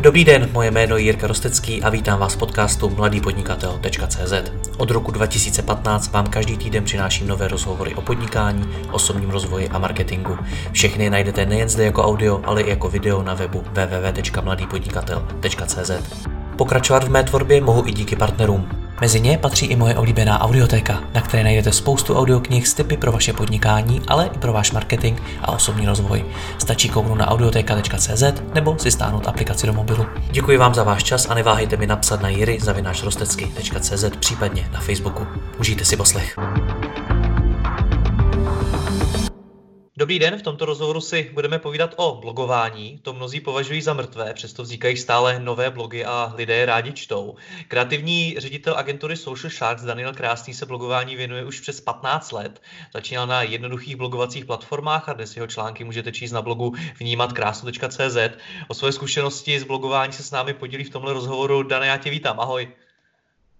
Dobrý den, moje jméno je Jirka Rostecký a vítám vás v podcastu mladýpodnikatel.cz. Od roku 2015 vám každý týden přináším nové rozhovory o podnikání, osobním rozvoji a marketingu. Všechny najdete nejen zde jako audio, ale i jako video na webu www.mladýpodnikatel.cz. Pokračovat v mé tvorbě mohu i díky partnerům. Mezi ně patří i moje oblíbená audiotéka, na které najdete spoustu audioknih s tipy pro vaše podnikání, ale i pro váš marketing a osobní rozvoj. Stačí kouknout na audioteka.cz nebo si stáhnout aplikaci do mobilu. Děkuji vám za váš čas a neváhejte mi napsat na jiry.cz případně na Facebooku. Užijte si poslech. Dobrý den, v tomto rozhovoru si budeme povídat o blogování. To mnozí považují za mrtvé, přesto vznikají stále nové blogy a lidé je rádi čtou. Kreativní ředitel agentury Social Sharks Daniel Krásný se blogování věnuje už přes 15 let. Začínal na jednoduchých blogovacích platformách a dnes jeho články můžete číst na blogu vnímatkrásnu.cz. O své zkušenosti z blogování se s námi podělí v tomhle rozhovoru. Dane, já tě vítám, ahoj.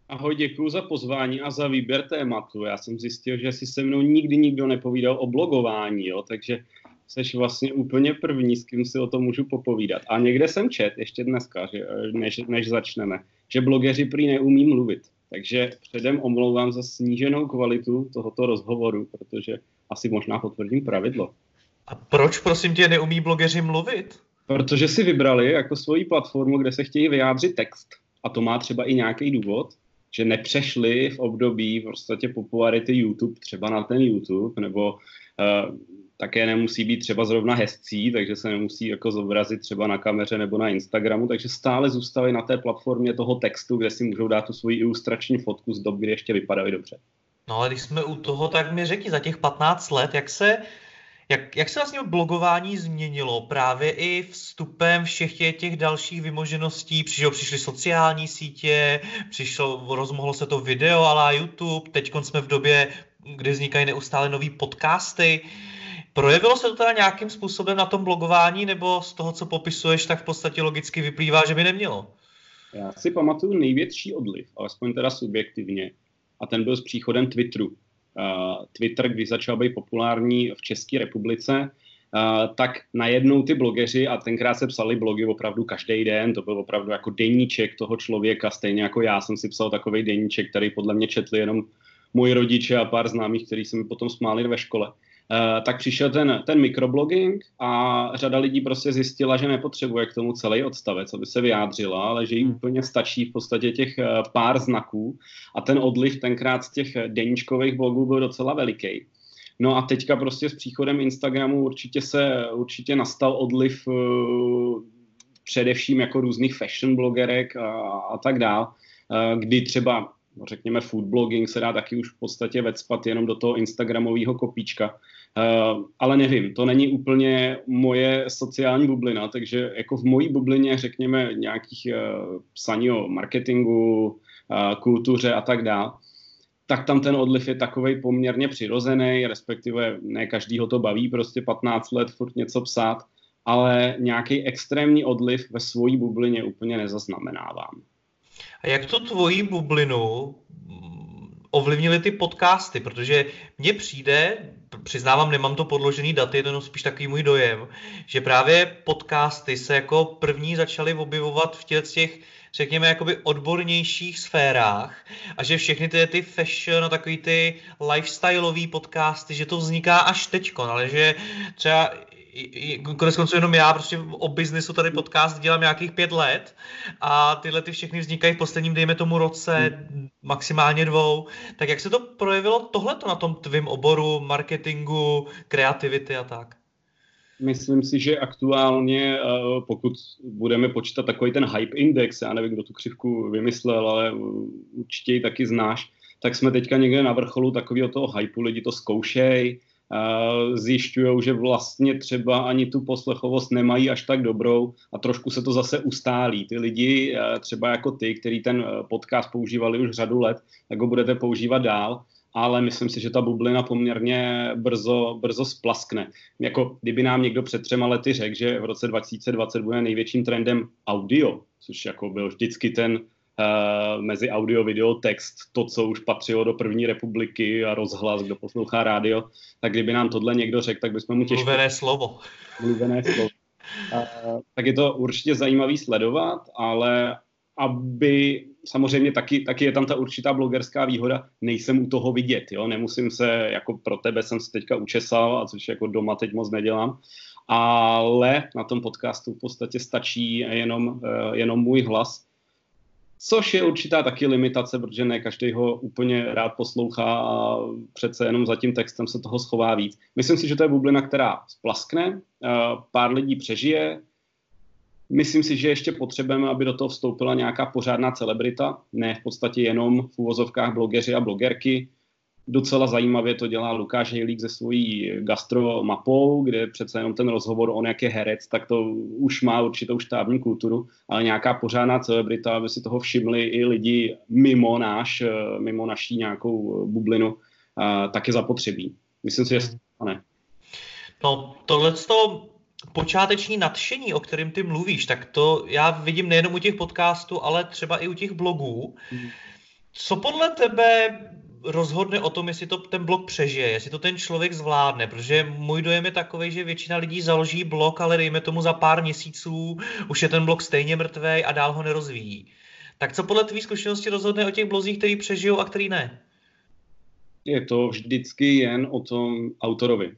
Ahoj, děkuji za pozvání a za výběr tématu. Já jsem zjistil, že si se mnou nikdy nikdo nepovídal o blogování, jo, takže jsi vlastně úplně první, s kým si o tom můžu popovídat. A někde jsem čet, ještě dneska, že, než, než začneme, že blogeři prý neumí mluvit. Takže předem omlouvám za sníženou kvalitu tohoto rozhovoru, protože asi možná potvrdím pravidlo. A proč, prosím tě, neumí blogeři mluvit? Protože si vybrali jako svoji platformu, kde se chtějí vyjádřit text. A to má třeba i nějaký důvod že nepřešli v období v podstatě popularity YouTube třeba na ten YouTube, nebo uh, také nemusí být třeba zrovna hezcí, takže se nemusí jako zobrazit třeba na kameře nebo na Instagramu, takže stále zůstali na té platformě toho textu, kde si můžou dát tu svoji ilustrační fotku z dob, kdy ještě vypadají dobře. No ale když jsme u toho, tak mi řekni za těch 15 let, jak se jak, jak se vlastně blogování změnilo právě i vstupem všech těch dalších vymožeností? Přišlo, přišly sociální sítě, přišlo, rozmohlo se to video ala YouTube, teď jsme v době, kdy vznikají neustále nové podcasty. Projevilo se to teda nějakým způsobem na tom blogování, nebo z toho, co popisuješ, tak v podstatě logicky vyplývá, že by nemělo? Já si pamatuju největší odliv, alespoň teda subjektivně, a ten byl s příchodem Twitteru. Twitter, když začal být populární v České republice, tak najednou ty blogeři, a tenkrát se psali blogy opravdu každý den, to byl opravdu jako deníček toho člověka, stejně jako já jsem si psal takový deníček, který podle mě četli jenom moji rodiče a pár známých, kteří se mi potom smáli ve škole. Uh, tak přišel ten, ten mikroblogging a řada lidí prostě zjistila, že nepotřebuje k tomu celý odstavec, aby se vyjádřila, ale že jí hmm. úplně stačí v podstatě těch uh, pár znaků a ten odliv tenkrát z těch deníčkových blogů byl docela veliký. No a teďka prostě s příchodem Instagramu určitě se, určitě nastal odliv uh, především jako různých fashion blogerek a, a tak dál, uh, kdy třeba no řekněme food blogging se dá taky už v podstatě vecpat jenom do toho Instagramového kopíčka. Uh, ale nevím, to není úplně moje sociální bublina, takže jako v mojí bublině, řekněme, nějakých uh, psaní o marketingu, uh, kultuře a tak dále, tak tam ten odliv je takový poměrně přirozený, respektive ne každý ho to baví, prostě 15 let furt něco psát, ale nějaký extrémní odliv ve svojí bublině úplně nezaznamenávám. A jak tu tvoji bublinu ovlivnily ty podcasty, protože mně přijde, přiznávám, nemám to podložený daty, je to spíš takový můj dojem, že právě podcasty se jako první začaly objevovat v těch, těch řekněme, jakoby odbornějších sférách a že všechny ty, ty fashion a takový ty lifestyleový podcasty, že to vzniká až teďko, ale že třeba konec konců jenom já prostě o biznesu tady podcast dělám nějakých pět let a tyhle ty všechny vznikají v posledním, dejme tomu roce, maximálně dvou. Tak jak se to projevilo tohleto na tom tvým oboru marketingu, kreativity a tak? Myslím si, že aktuálně, eh, pokud budeme počítat takový ten hype index, já nevím, kdo tu křivku vymyslel, ale určitě ji taky znáš, tak jsme teďka někde na vrcholu takového toho hypeu, lidi to zkoušejí, zjišťují, že vlastně třeba ani tu poslechovost nemají až tak dobrou a trošku se to zase ustálí. Ty lidi, třeba jako ty, který ten e, podcast používali už řadu let, tak ho budete používat dál, ale myslím si, že ta bublina poměrně brzo, brzo splaskne. Jako kdyby nám někdo před třema lety řekl, že v roce 2020 bude největším trendem audio, což jako byl vždycky ten mezi audio, video, text, to, co už patřilo do první republiky a rozhlas, kdo poslouchá rádio, tak kdyby nám tohle někdo řekl, tak bychom mu těžko... Mluvené slovo. Mluvené slovo. tak je to určitě zajímavý sledovat, ale aby samozřejmě taky, taky je tam ta určitá blogerská výhoda, nejsem u toho vidět, jo, nemusím se, jako pro tebe jsem se teďka učesal, a což jako doma teď moc nedělám, ale na tom podcastu v podstatě stačí jenom, eh, jenom můj hlas, což je určitá taky limitace, protože ne každý ho úplně rád poslouchá a přece jenom za tím textem se toho schová víc. Myslím si, že to je bublina, která splaskne, eh, pár lidí přežije, Myslím si, že ještě potřebujeme, aby do toho vstoupila nějaká pořádná celebrita, ne v podstatě jenom v úvozovkách blogeři a blogerky. Docela zajímavě to dělá Lukáš Hejlík se svojí gastromapou, kde přece jenom ten rozhovor, on jak je herec, tak to už má určitou štábní kulturu, ale nějaká pořádná celebrita, aby si toho všimli i lidi mimo náš, mimo naší nějakou bublinu, tak je zapotřebí. Myslím si, že ne. No, tohle počáteční nadšení, o kterém ty mluvíš, tak to já vidím nejenom u těch podcastů, ale třeba i u těch blogů. Hmm. Co podle tebe rozhodne o tom, jestli to ten blog přežije, jestli to ten člověk zvládne, protože můj dojem je takový, že většina lidí založí blog, ale dejme tomu za pár měsíců už je ten blog stejně mrtvý a dál ho nerozvíjí. Tak co podle tvý zkušenosti rozhodne o těch blozích, který přežijou a který ne? Je to vždycky jen o tom autorovi.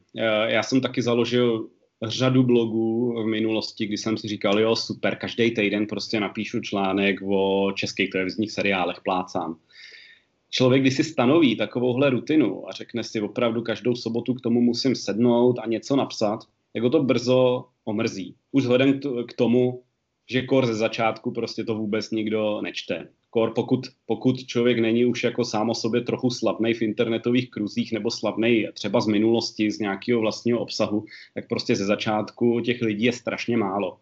Já jsem taky založil řadu blogů v minulosti, kdy jsem si říkal, jo, super, každý týden prostě napíšu článek o českých televizních seriálech, plácám. Člověk, když si stanoví takovouhle rutinu a řekne si opravdu každou sobotu k tomu musím sednout a něco napsat, jako to brzo omrzí. Už vzhledem k tomu, že kor ze začátku prostě to vůbec nikdo nečte kor pokud, pokud člověk není už jako sám o sobě trochu slavný v internetových kruzích nebo slavný třeba z minulosti, z nějakého vlastního obsahu, tak prostě ze začátku těch lidí je strašně málo.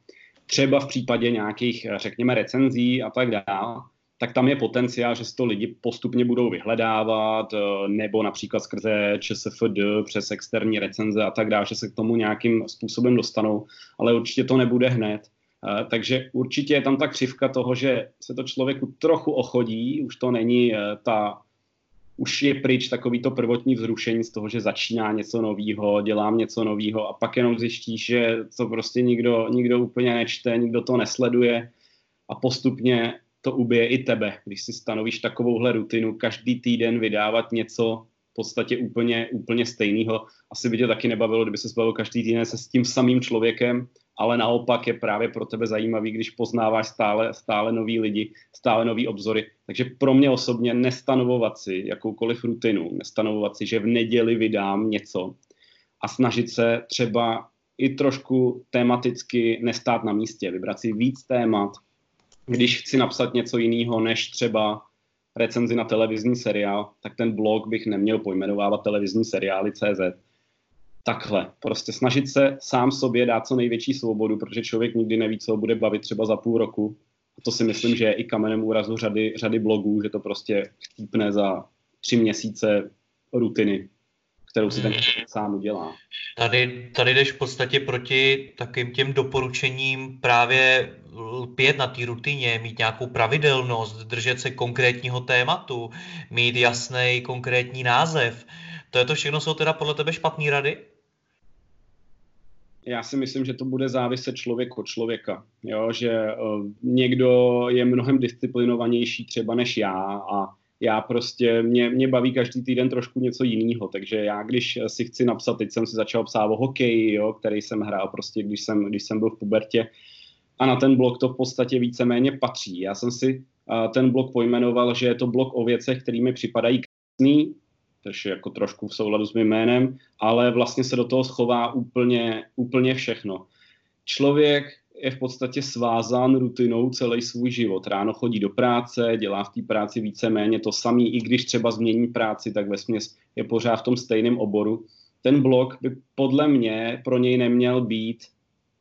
Třeba v případě nějakých, řekněme, recenzí a tak dále, tak tam je potenciál, že si to lidi postupně budou vyhledávat, nebo například skrze ČSFD, přes externí recenze a tak dále, že se k tomu nějakým způsobem dostanou, ale určitě to nebude hned. Eh, takže určitě je tam ta křivka toho, že se to člověku trochu ochodí, už to není eh, ta, už je pryč takový to prvotní vzrušení z toho, že začíná něco nového, dělám něco nového a pak jenom zjistíš, že to prostě nikdo, nikdo úplně nečte, nikdo to nesleduje a postupně to ubije i tebe, když si stanovíš takovouhle rutinu, každý týden vydávat něco v podstatě úplně, úplně stejného. Asi by tě taky nebavilo, kdyby se zbavil každý týden se s tím samým člověkem ale naopak je právě pro tebe zajímavý, když poznáváš stále, stále nový lidi, stále nový obzory. Takže pro mě osobně nestanovovat si jakoukoliv rutinu, nestanovovat si, že v neděli vydám něco a snažit se třeba i trošku tematicky nestát na místě, vybrat si víc témat, když chci napsat něco jiného než třeba recenzi na televizní seriál, tak ten blog bych neměl pojmenovávat televizní seriály CZ, takhle. Prostě snažit se sám sobě dát co největší svobodu, protože člověk nikdy neví, co bude bavit třeba za půl roku. A to si myslím, že je i kamenem úrazu řady, řady blogů, že to prostě chcípne za tři měsíce rutiny, kterou si ten hmm. člověk sám udělá. Tady, tady jdeš v podstatě proti takým těm doporučením právě lpět na té rutině, mít nějakou pravidelnost, držet se konkrétního tématu, mít jasný konkrétní název. To je to všechno, jsou teda podle tebe špatné rady? já si myslím, že to bude záviset člověk od člověka. Jo? Že uh, někdo je mnohem disciplinovanější třeba než já a já prostě, mě, mě baví každý týden trošku něco jiného, takže já když si chci napsat, teď jsem si začal psát o hokeji, jo, který jsem hrál prostě, když jsem, když jsem byl v pubertě a na ten blok to v podstatě víceméně patří. Já jsem si uh, ten blok pojmenoval, že je to blok o věcech, které mi připadají krásný, je jako trošku v souladu s mým jménem, ale vlastně se do toho schová úplně, úplně všechno. Člověk je v podstatě svázán rutinou celý svůj život. Ráno chodí do práce, dělá v té práci víceméně to samý, i když třeba změní práci, tak ve směs je pořád v tom stejném oboru. Ten blok by podle mě pro něj neměl být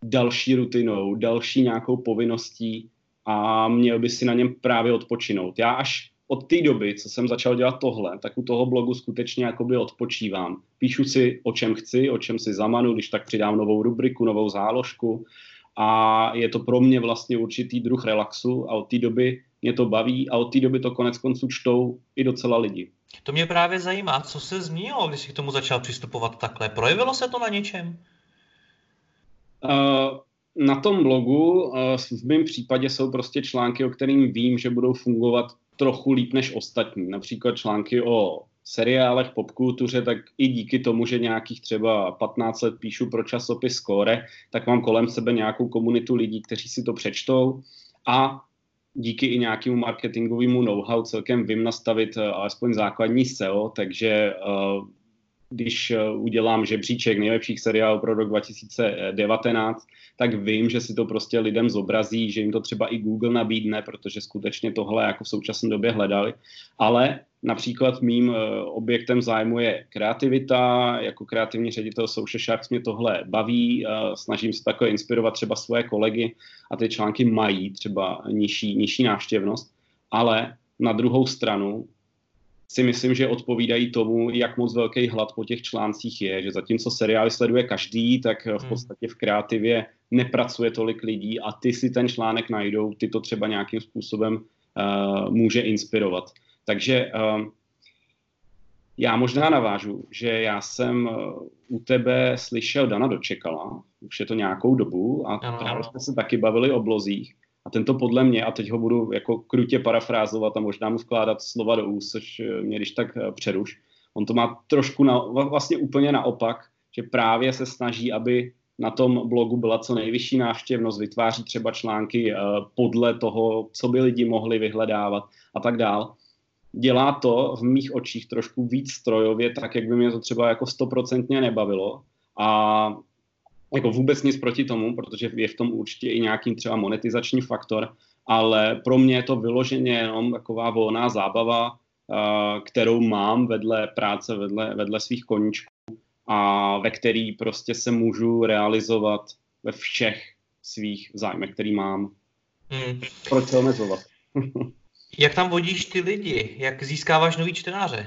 další rutinou, další nějakou povinností a měl by si na něm právě odpočinout. Já až od té doby, co jsem začal dělat tohle, tak u toho blogu skutečně jakoby odpočívám. Píšu si, o čem chci, o čem si zamanu, když tak přidám novou rubriku, novou záložku a je to pro mě vlastně určitý druh relaxu a od té doby mě to baví a od té doby to konec konců čtou i docela lidi. To mě právě zajímá, co se změnilo, když jsi k tomu začal přistupovat takhle. Projevilo se to na něčem? Uh, na tom blogu v mém případě jsou prostě články, o kterým vím, že budou fungovat trochu líp než ostatní. Například články o seriálech, popkultuře, tak i díky tomu, že nějakých třeba 15 let píšu pro časopis Score, tak mám kolem sebe nějakou komunitu lidí, kteří si to přečtou a díky i nějakému marketingovému know-how celkem vím nastavit uh, alespoň základní SEO, takže uh, když uh, udělám žebříček nejlepších seriálů pro rok 2019, tak vím, že si to prostě lidem zobrazí, že jim to třeba i Google nabídne, protože skutečně tohle jako v současné době hledali. Ale například mým eh, objektem zájmu je kreativita, jako kreativní ředitel Social Sharks mě tohle baví, eh, snažím se takhle inspirovat třeba svoje kolegy a ty články mají třeba nižší, nižší návštěvnost, ale na druhou stranu si myslím, že odpovídají tomu, jak moc velký hlad po těch článcích je, že zatímco seriály sleduje každý, tak v hmm. podstatě v kreativě nepracuje tolik lidí a ty si ten článek najdou, ty to třeba nějakým způsobem uh, může inspirovat. Takže uh, já možná navážu, že já jsem uh, u tebe slyšel Dana Dočekala, už je to nějakou dobu a ano. právě jsme se taky bavili o blozích. A tento podle mě, a teď ho budu jako krutě parafrázovat a možná mu vkládat slova do úst, což mě když tak přeruš, on to má trošku na, vlastně úplně naopak, že právě se snaží, aby na tom blogu byla co nejvyšší návštěvnost, vytváří třeba články podle toho, co by lidi mohli vyhledávat a tak dál. Dělá to v mých očích trošku víc strojově, tak jak by mě to třeba jako stoprocentně nebavilo. A jako vůbec nic proti tomu, protože je v tom určitě i nějaký třeba monetizační faktor, ale pro mě je to vyloženě jenom taková volná zábava, uh, kterou mám vedle práce, vedle, vedle svých koníčků a ve který prostě se můžu realizovat ve všech svých zájmech, který mám. Hmm. Proč se omezovat? Jak tam vodíš ty lidi? Jak získáváš nový čtenáře?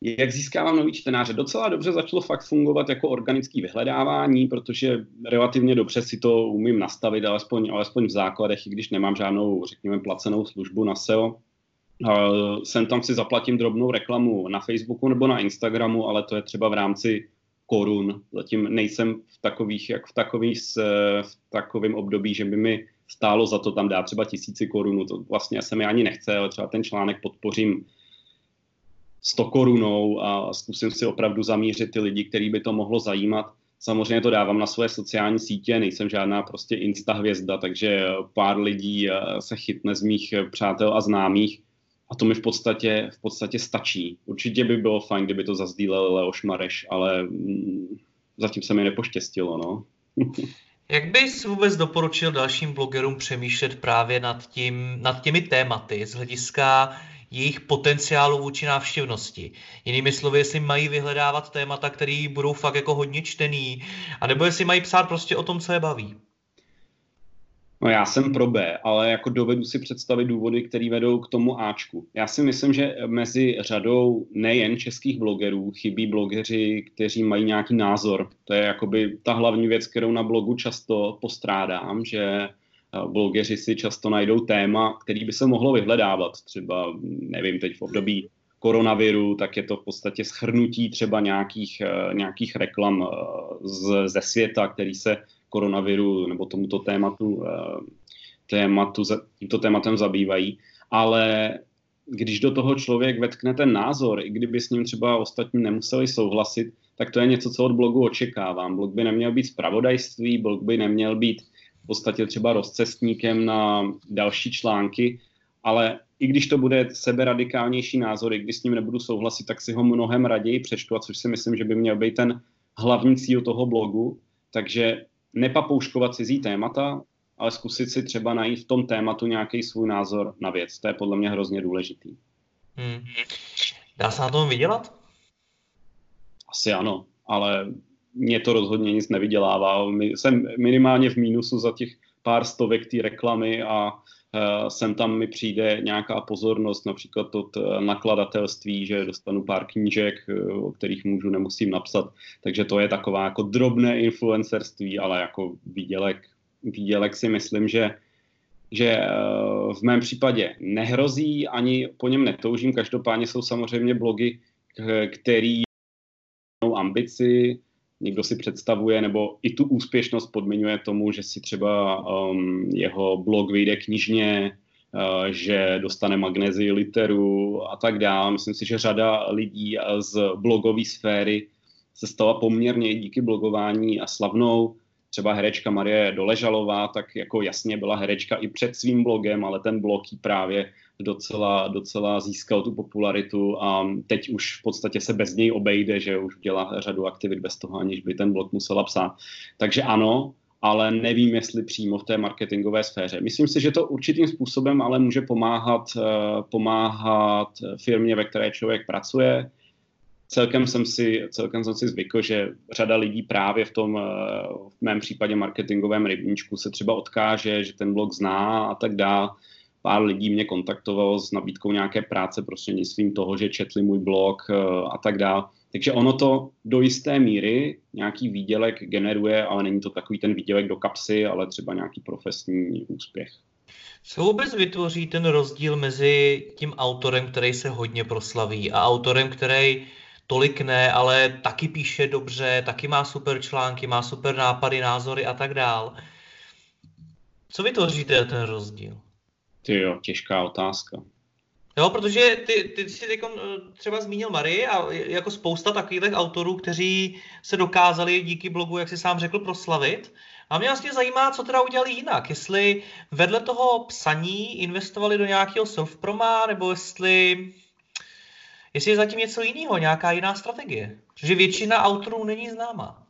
Jak získávám nový čtenáře? Docela dobře začalo fakt fungovat jako organický vyhledávání, protože relativně dobře si to umím nastavit, alespoň, alespoň v základech, i když nemám žádnou, řekněme, placenou službu na SEO. Sem tam si zaplatím drobnou reklamu na Facebooku nebo na Instagramu, ale to je třeba v rámci korun. Zatím nejsem v takových, jak v, takových, v takovém období, že by mi stálo za to tam dát třeba tisíci korun. To vlastně se mi ani nechce, ale třeba ten článek podpořím 100 korunou a zkusím si opravdu zamířit ty lidi, který by to mohlo zajímat. Samozřejmě to dávám na své sociální sítě, nejsem žádná prostě insta hvězda, takže pár lidí eh, se chytne z mých přátel a známých a to mi v podstatě, v podstatě stačí. Určitě by bylo fajn, kdyby to zazdílel Leoš Mareš, ale mm, zatím se mi nepoštěstilo, no. Jak bys vůbec doporučil dalším blogerům přemýšlet právě nad, tím, nad těmi tématy z hlediska jejich potenciálu vůči návštěvnosti. Jinými slovy, jestli mají vyhledávat témata, které budou fakt jako hodně čtený, anebo jestli mají psát prostě o tom, co je baví. No já jsem pro B, ale jako dovedu si představit důvody, které vedou k tomu Ačku. Já si myslím, že mezi řadou nejen českých blogerů chybí blogeři, kteří mají nějaký názor. To je jakoby ta hlavní věc, kterou na blogu často postrádám, že eh, blogeři si často najdou téma, který by se mohlo vyhledávat. Třeba, nevím, teď v období koronaviru, tak je to v podstatě schrnutí třeba nějakých, eh, nějakých reklam eh, z, ze světa, který se koronaviru nebo tomuto tématu, eh, tématu tímto tématem zabývají, ale když do toho člověk vetkne ten názor, i kdyby s ním třeba ostatní nemuseli souhlasit, tak to je něco, co od blogu očekávám. Blog by neměl být zpravodajství, blog by neměl být v podstatě třeba rozcestníkem na další články, ale i když to bude seberadikálnější názor, i když s ním nebudu souhlasit, tak si ho mnohem raději přečtu, a což si myslím, že by měl být ten hlavní cíl toho blogu. Takže nepapouškovat cizí témata, ale zkusit si třeba najít v tom tématu nějaký svůj názor na věc. To je podle mě hrozně důležitý. Hmm. Dá se na tom vydělat? Asi ano, ale mě to rozhodně nic nevydělává. Jsem minimálně v mínusu za těch pár stovek té reklamy a sem tam mi přijde nějaká pozornost, například od uh, nakladatelství, že dostanu pár knížek, uh, o kterých můžu, nemusím napsat. Takže to je taková jako drobné influencerství, ale jako výdělek, výdělek si myslím, že že v mém případě nehrozí, ani po něm netoužím. Každopádně jsou samozřejmě blogy, který ambici, někdo si představuje, nebo i tu úspěšnost podmiňuje tomu, že si třeba um, jeho blog vyjde knižně, uh, že dostane magnezii literu a tak dále. Myslím si, že řada lidí z blogové sféry se stala poměrně díky blogování a slavnou třeba herečka Marie Doležalová, tak jako jasně byla herečka i před svým blogem, ale ten blog jí právě docela, docela získal tu popularitu a teď už v podstatě se bez něj obejde, že už dělá řadu aktivit bez toho, aniž by ten blog musela psát. Takže ano, ale nevím, jestli přímo v té marketingové sféře. Myslím si, že to určitým způsobem ale může pomáhat, eh, pomáhat firmě, ve které člověk pracuje, celkem jsem si, celkem jsem si zvykl, že řada lidí právě v tom, eh, v mém případě marketingovém rybníčku se třeba odkáže, že ten blog zná a tak dále. Pár lidí mě kontaktovalo s nabídkou nějaké práce prostřednictvím toho, že četli můj blog eh, a tak dále. Takže ono to do jisté míry nějaký výdělek generuje, ale není to takový ten výdělek do kapsy, ale třeba nějaký profesní úspěch. Co vůbec vytvoří ten rozdíl mezi tím autorem, který se hodně proslaví a autorem, který tolik ne, ale taky píše dobře, taky má super články, má super nápady, názory a tak dál. Co vytvoříte ten rozdíl? Ty jo, těžká otázka. Jo, protože ty, ty jsi teď eh, třeba zmínil Marii a jako spousta takových autorů, kteří se dokázali díky blogu, jak jsi sám řekl, proslavit. A mě vlastně zajímá, co teda udělali jinak. Jestli vedle toho psaní investovali do nějakého self-proma, nebo jestli jestli je zatím něco jiného, nějaká jiná strategie. Protože většina autorů není známá.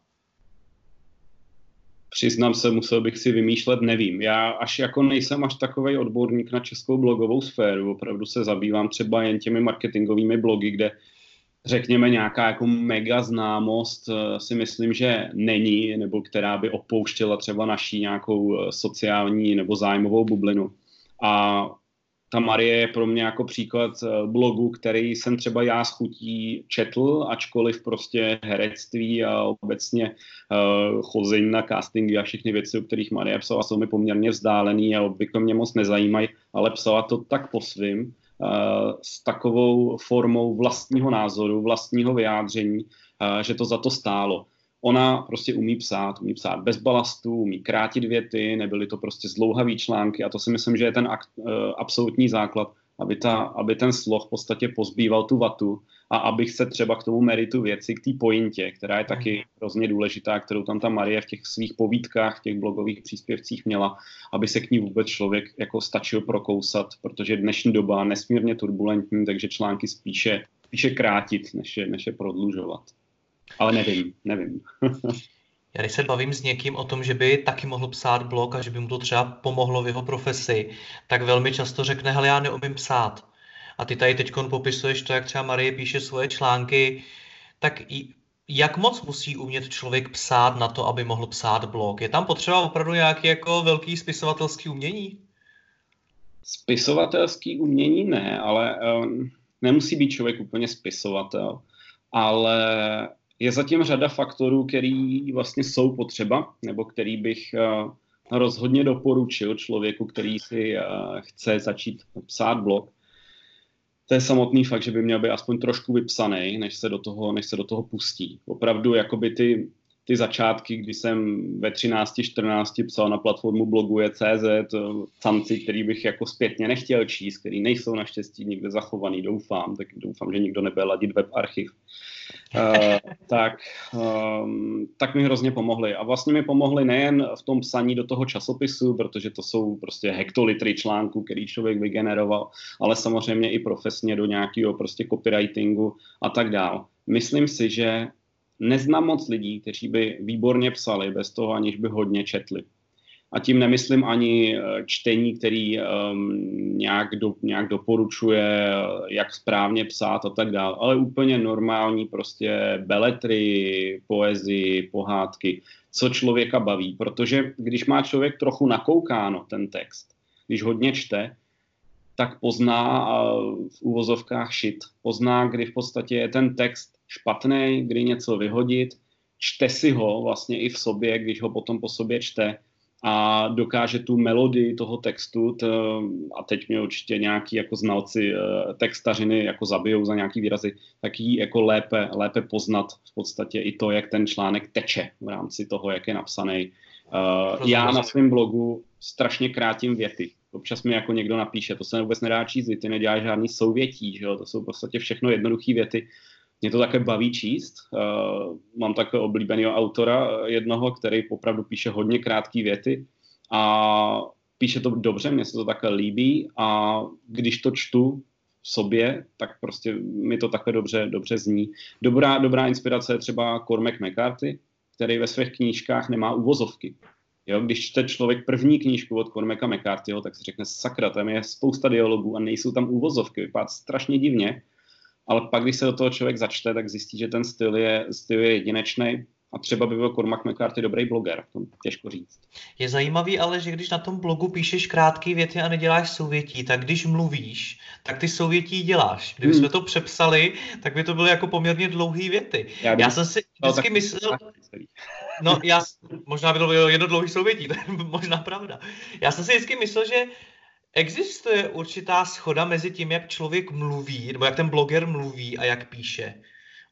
Přiznám se, musel bych si vymýšlet, nevím. Já až jako nejsem až takový odborník na českou blogovou sféru, opravdu se zabývám třeba jen těmi marketingovými blogy, kde řekněme nějaká jako mega známost eh, si myslím, že není, nebo která by opouštěla třeba naší nějakou eh, sociální nebo zájmovou bublinu. A ta Marie je pro mě jako příklad eh, blogu, který jsem třeba já s chutí četl, ačkoliv prostě herectví a obecně uh, chození na castingy a všechny věci, o kterých Marie psala, jsou mi poměrně vzdálený a obvykle mě moc nezajímají, ale psala to tak po svým, uh, s takovou formou vlastního názoru, vlastního vyjádření, uh, že to za to stálo. Ona prostě umí psát, umí psát bez balastu, umí krátit věty, nebyly to prostě zdlouhavý články a to si myslím, že je ten akt, uh, absolutní základ, aby, ta, aby ten sloh v podstatě pozbýval tu vatu a abych se třeba k tomu meritu věci, k té pointě, která je taky mhm. hrozně důležitá, kterou tam ta Marie v těch svých povídkách, v těch blogových příspěvcích měla, aby se k ní vůbec člověk jako stačil prokousat, protože dnešní doba je nesmírně turbulentní, takže články spíše, spíše krátit, než je, než je prodlužovat. Ale nevím, nevím. Já když se bavím s někým o tom, že by taky mohl psát blog a že by mu to třeba pomohlo v jeho profesi, tak velmi často řekne, hele, já neumím psát. A ty tady teď popisuješ to, jak třeba Marie píše svoje články, tak jak moc musí umět člověk psát na to, aby mohl psát blog? Je tam potřeba opravdu nějaký jako velký spisovatelský umění? Spisovatelský umění ne, ale um, nemusí být člověk úplně spisovatel, ale je zatím řada faktorů, který vlastně jsou potřeba, nebo který bych uh, rozhodně doporučil člověku, který si uh, chce začít psát blog. To je samotný fakt, že by měl být aspoň trošku vypsaný, než se do toho, než se do toho pustí. Opravdu jakoby ty, ty začátky, kdy jsem ve 13-14 psal na platformu blogu je CZ, canci, který bych jako zpětně nechtěl číst, který nejsou naštěstí nikde zachovaný, doufám, tak doufám, že nikdo nebude ladit web archiv. Uh, tak, um, tak mi hrozně pomohly. A vlastně mi pomohly nejen v tom psaní do toho časopisu, protože to jsou prostě hektolitry článků, který člověk vygeneroval, ale samozřejmě i profesně do nějakého prostě copywritingu a tak dál. Myslím si, že neznám moc lidí, kteří by výborně psali bez toho, aniž by hodně četli. A tím nemyslím ani eh, čtení, který um, nějak, do, nějak doporučuje, jak správně psát a tak dále, ale úplně normální prostě beletry, poezii, pohádky, co člověka baví. Protože když má člověk trochu nakoukáno ten text, když hodně čte, tak pozná v úvozovkách šit. Pozná, kdy v podstatě je ten text špatný, kdy něco vyhodit, čte si ho vlastně i v sobě, když ho potom po sobě čte a dokáže tu melodii toho textu, t, a teď mě určitě nějaký jako znalci eh, textařiny jako zabijou za nějaký výrazy, tak ji jako lépe, lépe poznat v podstatě i to, jak ten článek teče v rámci toho, jak je napsaný. Uh, já na svém blogu strašně krátím věty. Občas mi jako někdo napíše, to se vůbec nedá číst, ty neděláš žádný souvětí, že jo? to jsou v podstatě všechno jednoduché věty. Mě to také baví číst. Uh, mám takové oblíbeného autora jednoho, který opravdu píše hodně krátké věty a píše to dobře, mně se to také líbí a když to čtu v sobě, tak prostě mi to takhle dobře, dobře zní. Dobrá, dobrá inspirace je třeba Cormac McCarthy, který ve svých knížkách nemá uvozovky. Jo, když čte člověk první knížku od Cormaca McCarthyho, tak si řekne, sakra, tam je spousta dialogů a nejsou tam úvozovky, vypadá strašně divně, ale pak, když se do toho člověk začte, tak zjistí, že ten styl je, styl je jedinečný a třeba by byl Cormac McCarthy dobrý bloger, to těžko říct. Je zajímavý ale, že když na tom blogu píšeš krátké věty a neděláš souvětí, tak když mluvíš, tak ty souvětí děláš. Kdyby hmm. to přepsali, tak by to byly jako poměrně dlouhé věty. Já, já jsem si vždycky no, myslel... No, já, možná by to bylo jedno dlouhý souvětí, to je možná pravda. Já jsem si vždycky myslel, že existuje určitá schoda mezi tím, jak člověk mluví, nebo jak ten bloger mluví a jak píše.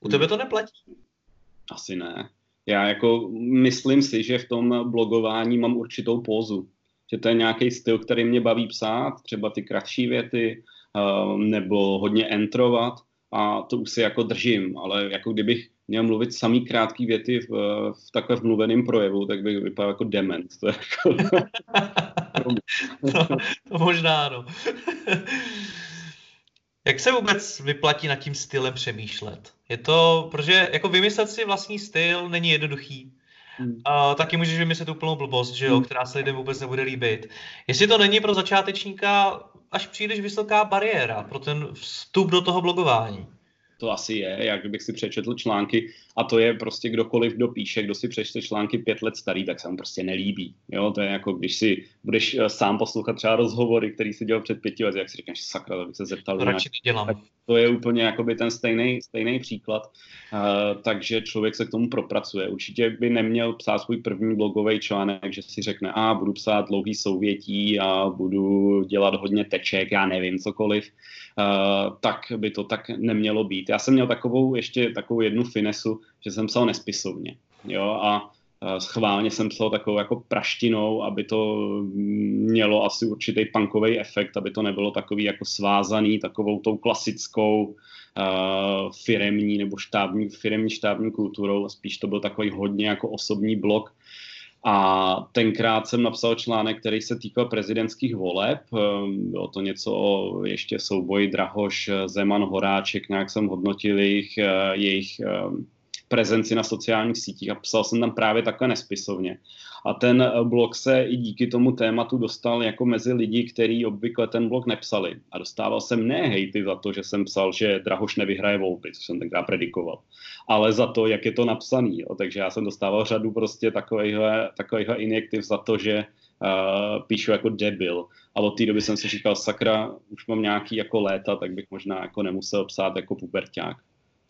U tebe to neplatí? Asi ne. Já jako myslím si, že v tom blogování mám určitou pózu. Že to je nějaký styl, který mě baví psát, třeba ty kratší věty, uh, nebo hodně entrovat a to už si jako držím, ale jako kdybych měl mluvit samý krátký věty v, v takhle mluveném projevu, tak bych vypadal jako dement. To je jako... to, to možná ano. Jak se vůbec vyplatí nad tím stylem přemýšlet? Je to, protože jako vymyslet si vlastní styl není jednoduchý. Hmm. A taky můžeš vymyslet úplnou blbost, že jo, hmm. která se lidem vůbec nebude líbit. Jestli to není pro začátečníka až příliš vysoká bariéra pro ten vstup do toho blogování to asi je, jak bych si přečetl články a to je prostě kdokoliv, kdo píše, kdo si přečte články pět let starý, tak se mu prostě nelíbí. Jo, to je jako, když si budeš eh, sám poslouchat třeba rozhovory, který si dělal před pěti lety, jak si říkáš, sakra, to bych se zeptal. To radši nedělám. Tak to je úplně jakoby ten stejný, stejný příklad, uh, takže člověk se k tomu propracuje. Určitě by neměl psát svůj první blogový článek, že si řekne, a budu psát dlouhý souvětí a budu dělat hodně teček, já nevím, cokoliv, uh, tak by to tak nemělo být. Já jsem měl takovou ještě takovou jednu finesu, že jsem psal nespisovně. Jo, a schválně jsem psal takovou jako praštinou, aby to mělo asi určitý punkový efekt, aby to nebylo takový jako svázaný takovou tou klasickou uh, firemní nebo štábní, firemní štábní kulturou, spíš to byl takový hodně jako osobní blok. A tenkrát jsem napsal článek, který se týkal prezidentských voleb. Bylo to něco o ještě souboji Drahoš, Zeman, Horáček, nějak jsem hodnotil jejich, jejich prezenci na sociálních sítích a psal jsem tam právě takhle nespisovně. A ten eh, blog se i díky tomu tématu dostal jako mezi lidi, kteří obvykle ten blog nepsali. A dostával jsem ne hejty za to, že jsem psal, že Drahoš nevyhraje volby, co jsem tenkrát predikoval, ale za to, jak je to napsaný. Jo. Takže já jsem dostával řadu prostě takovýchhle, takovýchhle injektiv za to, že uh, píšu jako debil. A od té doby jsem si říkal, sakra, už mám nějaký jako léta, tak bych možná jako nemusel psát jako puberták.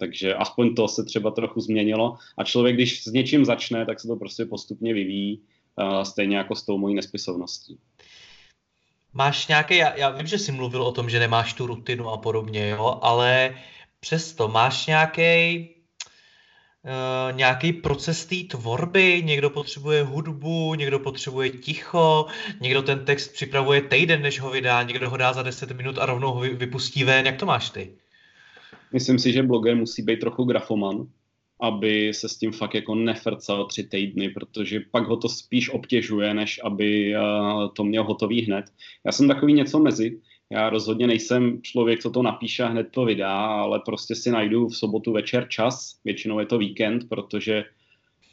Takže aspoň to se třeba trochu změnilo. A člověk, když s něčím začne, tak se to prostě postupně vyvíjí, uh, stejně jako s tou mojí nespisovností. Máš nějaký, já, já vím, že jsi mluvil o tom, že nemáš tu rutinu a podobně, jo, ale přesto máš nějaký Uh, nějaký proces té tvorby, někdo potřebuje hudbu, někdo potřebuje ticho, někdo ten text připravuje týden, než ho vydá, někdo ho dá za 10 minut a rovnou ho vypustí ven. Jak to máš ty? Myslím si, že bloger musí být trochu grafoman, aby se s tím fakt jako nefrcal tři týdny, protože pak ho to spíš obtěžuje, než aby uh, to měl hotový hned. Já jsem takový něco mezi. Já rozhodně nejsem člověk, co to napíše a hned to vydá, ale prostě si najdu v sobotu večer čas, většinou je to víkend, protože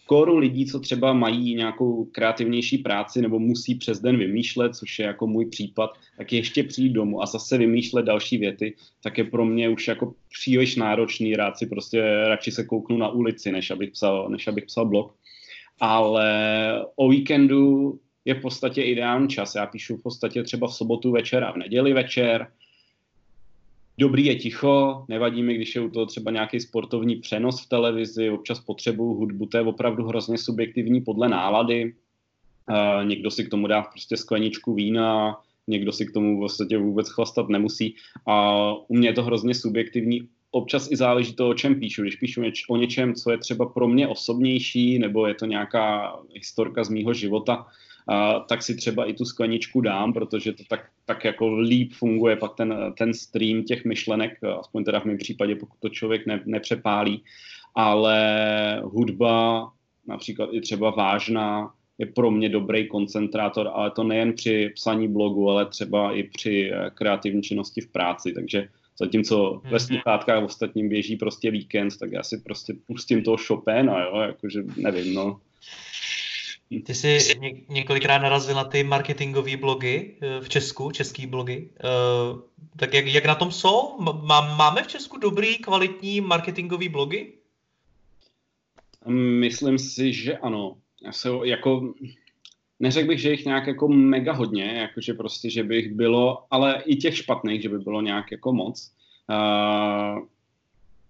kóru lidí, co třeba mají nějakou kreativnější práci nebo musí přes den vymýšlet, což je jako můj případ, tak ještě přijít domů a zase vymýšlet další věty, tak je pro mě už jako příliš náročný. Rád si prostě radši se kouknu na ulici, než abych psal, než abych psal blog. Ale o víkendu je v podstatě ideální čas. Já píšu v podstatě třeba v sobotu večer a v neděli večer, Dobrý je ticho, nevadí mi, když je u toho třeba nějaký sportovní přenos v televizi, občas potřebuju hudbu, to je opravdu hrozně subjektivní podle nálady. Uh, někdo si k tomu dá prostě skleničku vína, někdo si k tomu vlastně vůbec chlastat nemusí. A u mě je to hrozně subjektivní. Občas i záleží to, o čem píšu. Když píšu něč- o něčem, co je třeba pro mě osobnější, nebo je to nějaká historka z mýho života, a, tak si třeba i tu skleničku dám, protože to tak, tak jako líp funguje pak ten, ten stream těch myšlenek, aspoň teda v mém případě, pokud to člověk ne, nepřepálí. Ale hudba, například i třeba vážná, je pro mě dobrý koncentrátor, ale to nejen při psaní blogu, ale třeba i při eh, kreativní činnosti v práci, takže zatímco mm-hmm. ve mhm. sluchátkách ostatním běží prostě víkend, tak já si prostě pustím toho Chopina, jo, jakože nevím, no. Ty jsi ně, několikrát narazil na ty marketingové blogy eh, v Česku, český blogy. Uh, tak jak, jak na tom jsou? Má, máme v Česku dobrý, kvalitní marketingové blogy? Myslím si, že ano jsou jako, neřekl bych, že jich nějak jako mega hodně, jakože prostě, že bych bylo, ale i těch špatných, že by bylo nějak jako moc. Uh,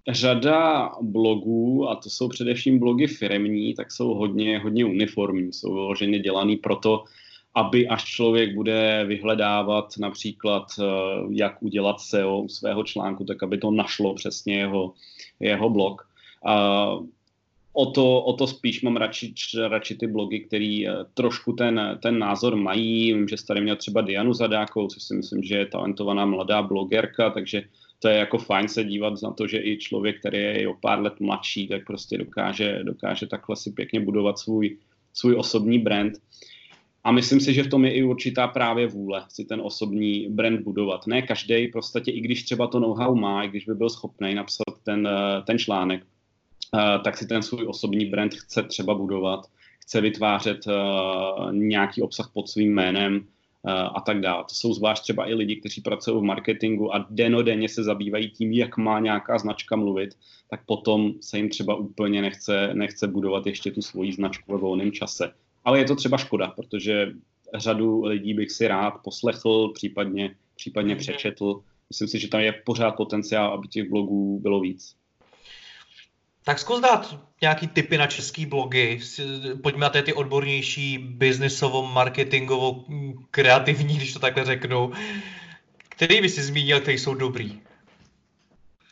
řada blogů, a to jsou především blogy firemní, tak jsou hodně, hodně uniformní, jsou vyloženě dělaný proto, aby až člověk bude vyhledávat například, jak udělat SEO svého článku, tak aby to našlo přesně jeho, jeho blog. Uh, o to, o to spíš mám radši, radši ty blogy, který eh, trošku ten, ten názor mají. Vím, že tady měl třeba Dianu Zadákovou, což si myslím, že je talentovaná mladá blogerka, takže to je jako fajn se dívat na to, že i člověk, který je o pár let mladší, tak prostě dokáže, dokáže takhle si pěkně budovat svůj, svůj osobní brand. A myslím si, že v tom je i určitá právě vůle si ten osobní brand budovat. Ne každý, prostě i když třeba to know-how má, i když by byl schopný napsat ten, eh, ten článek, Eh, tak si ten svůj osobní brand chce třeba budovat, chce vytvářet uh, nějaký obsah pod svým jménem a tak dále. To jsou zvlášť třeba i lidi, kteří pracují v marketingu a denodenně se zabývají tím, jak má nějaká značka mluvit, tak potom se jim třeba úplně nechce, nechce budovat ještě tu svoji značku ve volném čase. Ale je to třeba škoda, protože řadu lidí bych si rád poslechl, případně, případně mhm. přečetl. Myslím si, že tam je pořád potenciál, aby těch blogů bylo víc. Tak zkus dát nějaký tipy na český blogy. Pojďme na ty odbornější, biznisovo, marketingovo, kreativní, když to takhle řeknu. Který by si zmínil, který jsou dobrý?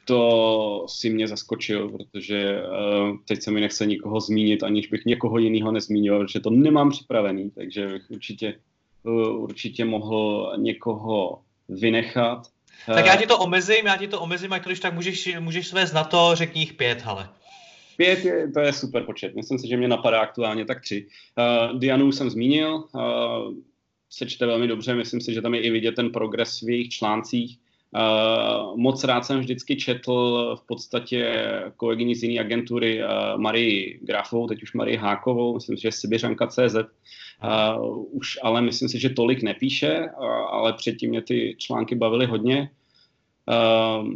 To si mě zaskočil, protože uh, teď se mi nechce nikoho zmínit, aniž bych někoho jiného nezmínil, protože to nemám připravený, takže bych určitě, uh, určitě mohl někoho vynechat. Tak já ti to omezím, já ti to omezím, a když tak můžeš, můžeš své na to, řekni jich pět, ale. Pět je, to je super počet. Myslím si, že mě napadá aktuálně tak tři. Uh, Dianu jsem zmínil, uh, se čte velmi dobře, myslím si, že tam je i vidět ten progres v jejich článcích. Uh, moc rád jsem vždycky četl v podstatě kolegyni z jiné agentury uh, Marii Grafovou, teď už Marii Hákovou, myslím si, že Sibiřanka.cz. Uh, už ale myslím si, že tolik nepíše, uh, ale předtím mě ty články bavily hodně. Uh,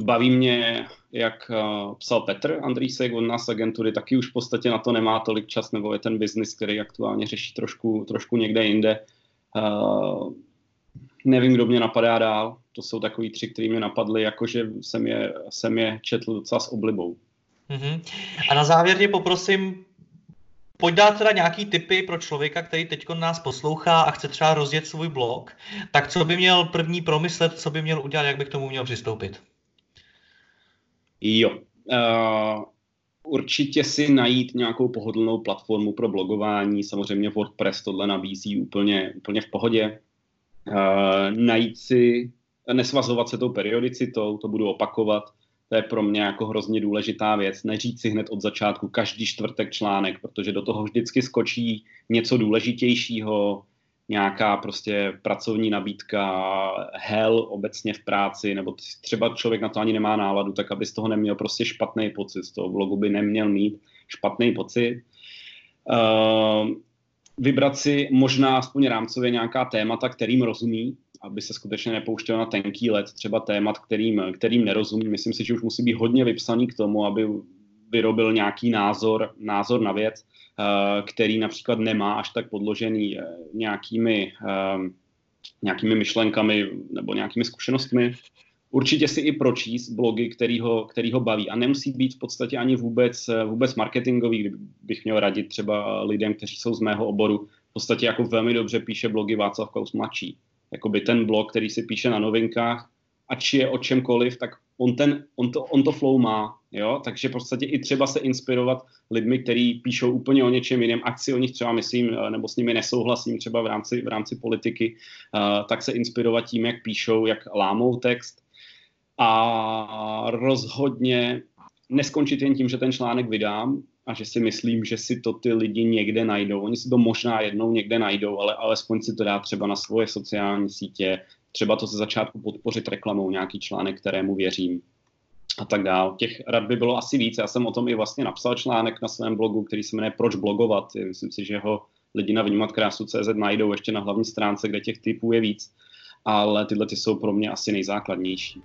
baví mě jak uh, psal Petr Andrýsek od nás agentury, taky už v podstatě na to nemá tolik čas, nebo je ten biznis, který aktuálně řeší trošku, trošku někde jinde. Uh, nevím, kdo mě napadá dál. To jsou takový tři, které mě napadly, jakože jsem je, jsem je četl docela s oblibou. Uh-huh. A na závěr tě poprosím, pojď dát teda nějaký tipy pro člověka, který teď nás poslouchá a chce třeba rozjet svůj blog. Tak co by měl první promyslet, co by měl udělat, jak by k tomu měl přistoupit? Jo. Uh, určitě si najít nějakou pohodlnou platformu pro blogování. Samozřejmě WordPress tohle nabízí úplně, úplně v pohodě. Uh, najít si, nesvazovat se tou periodicitou, to budu opakovat. To je pro mě jako hrozně důležitá věc. Neříct si hned od začátku každý čtvrtek článek, protože do toho vždycky skočí něco důležitějšího, nějaká prostě pracovní nabídka, hell obecně v práci, nebo třeba člověk na to ani nemá náladu, tak aby z toho neměl prostě špatný pocit, z toho vlogu by neměl mít špatný pocit. Uh, vybrat si možná aspoň rámcově nějaká témata, kterým rozumí, aby se skutečně nepouštěl na tenký let, třeba témat, kterým, kterým nerozumí. Myslím si, že už musí být hodně vypsaný k tomu, aby vyrobil nějaký názor, názor na věc. Eh, který například nemá až tak podložený eh, nějakými, eh, nějakými myšlenkami nebo nějakými zkušenostmi. určitě si i pročíst blogy, který ho, který ho baví. A nemusí být v podstatě ani vůbec, vůbec marketingový, kdybych měl radit třeba lidem, kteří jsou z mého oboru. V podstatě jako velmi dobře píše blogy Václav Klaus mladší. Jakoby ten blog, který si píše na novinkách, ať je o čemkoliv, tak on, ten, on, to, on to flow má, jo? takže v podstatě i třeba se inspirovat lidmi, kteří píšou úplně o něčem jiném, akci o nich třeba myslím, eh, nebo s nimi nesouhlasím třeba v rámci, v rámci politiky, uh, tak se inspirovat tím, jak píšou, jak lámou text a rozhodně neskončit jen tím, že ten článek vydám a že si myslím, že si to ty lidi někde najdou. Oni si to možná jednou někde najdou, ale alespoň si to dá třeba na svoje sociální sítě, třeba to ze začátku podpořit reklamou, nějaký článek, kterému věřím a tak dál. Těch rad by bylo asi víc. Já jsem o tom i vlastně napsal článek na svém blogu, který se jmenuje Proč blogovat. Myslím si, že ho lidi na vnímat krásu CZ najdou ještě na hlavní stránce, kde těch typů je víc. Ale tyhle ty jsou pro mě asi nejzákladnější.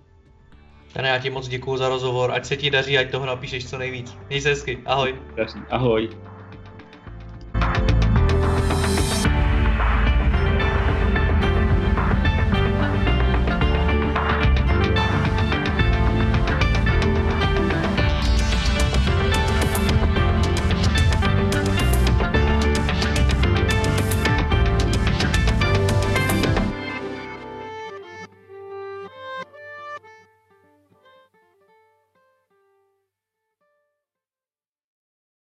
Tane, já ti moc děkuji za rozhovor, ať se ti daří, ať toho napíšeš co nejvíc. Měj se hezky, ahoj. Ahoj.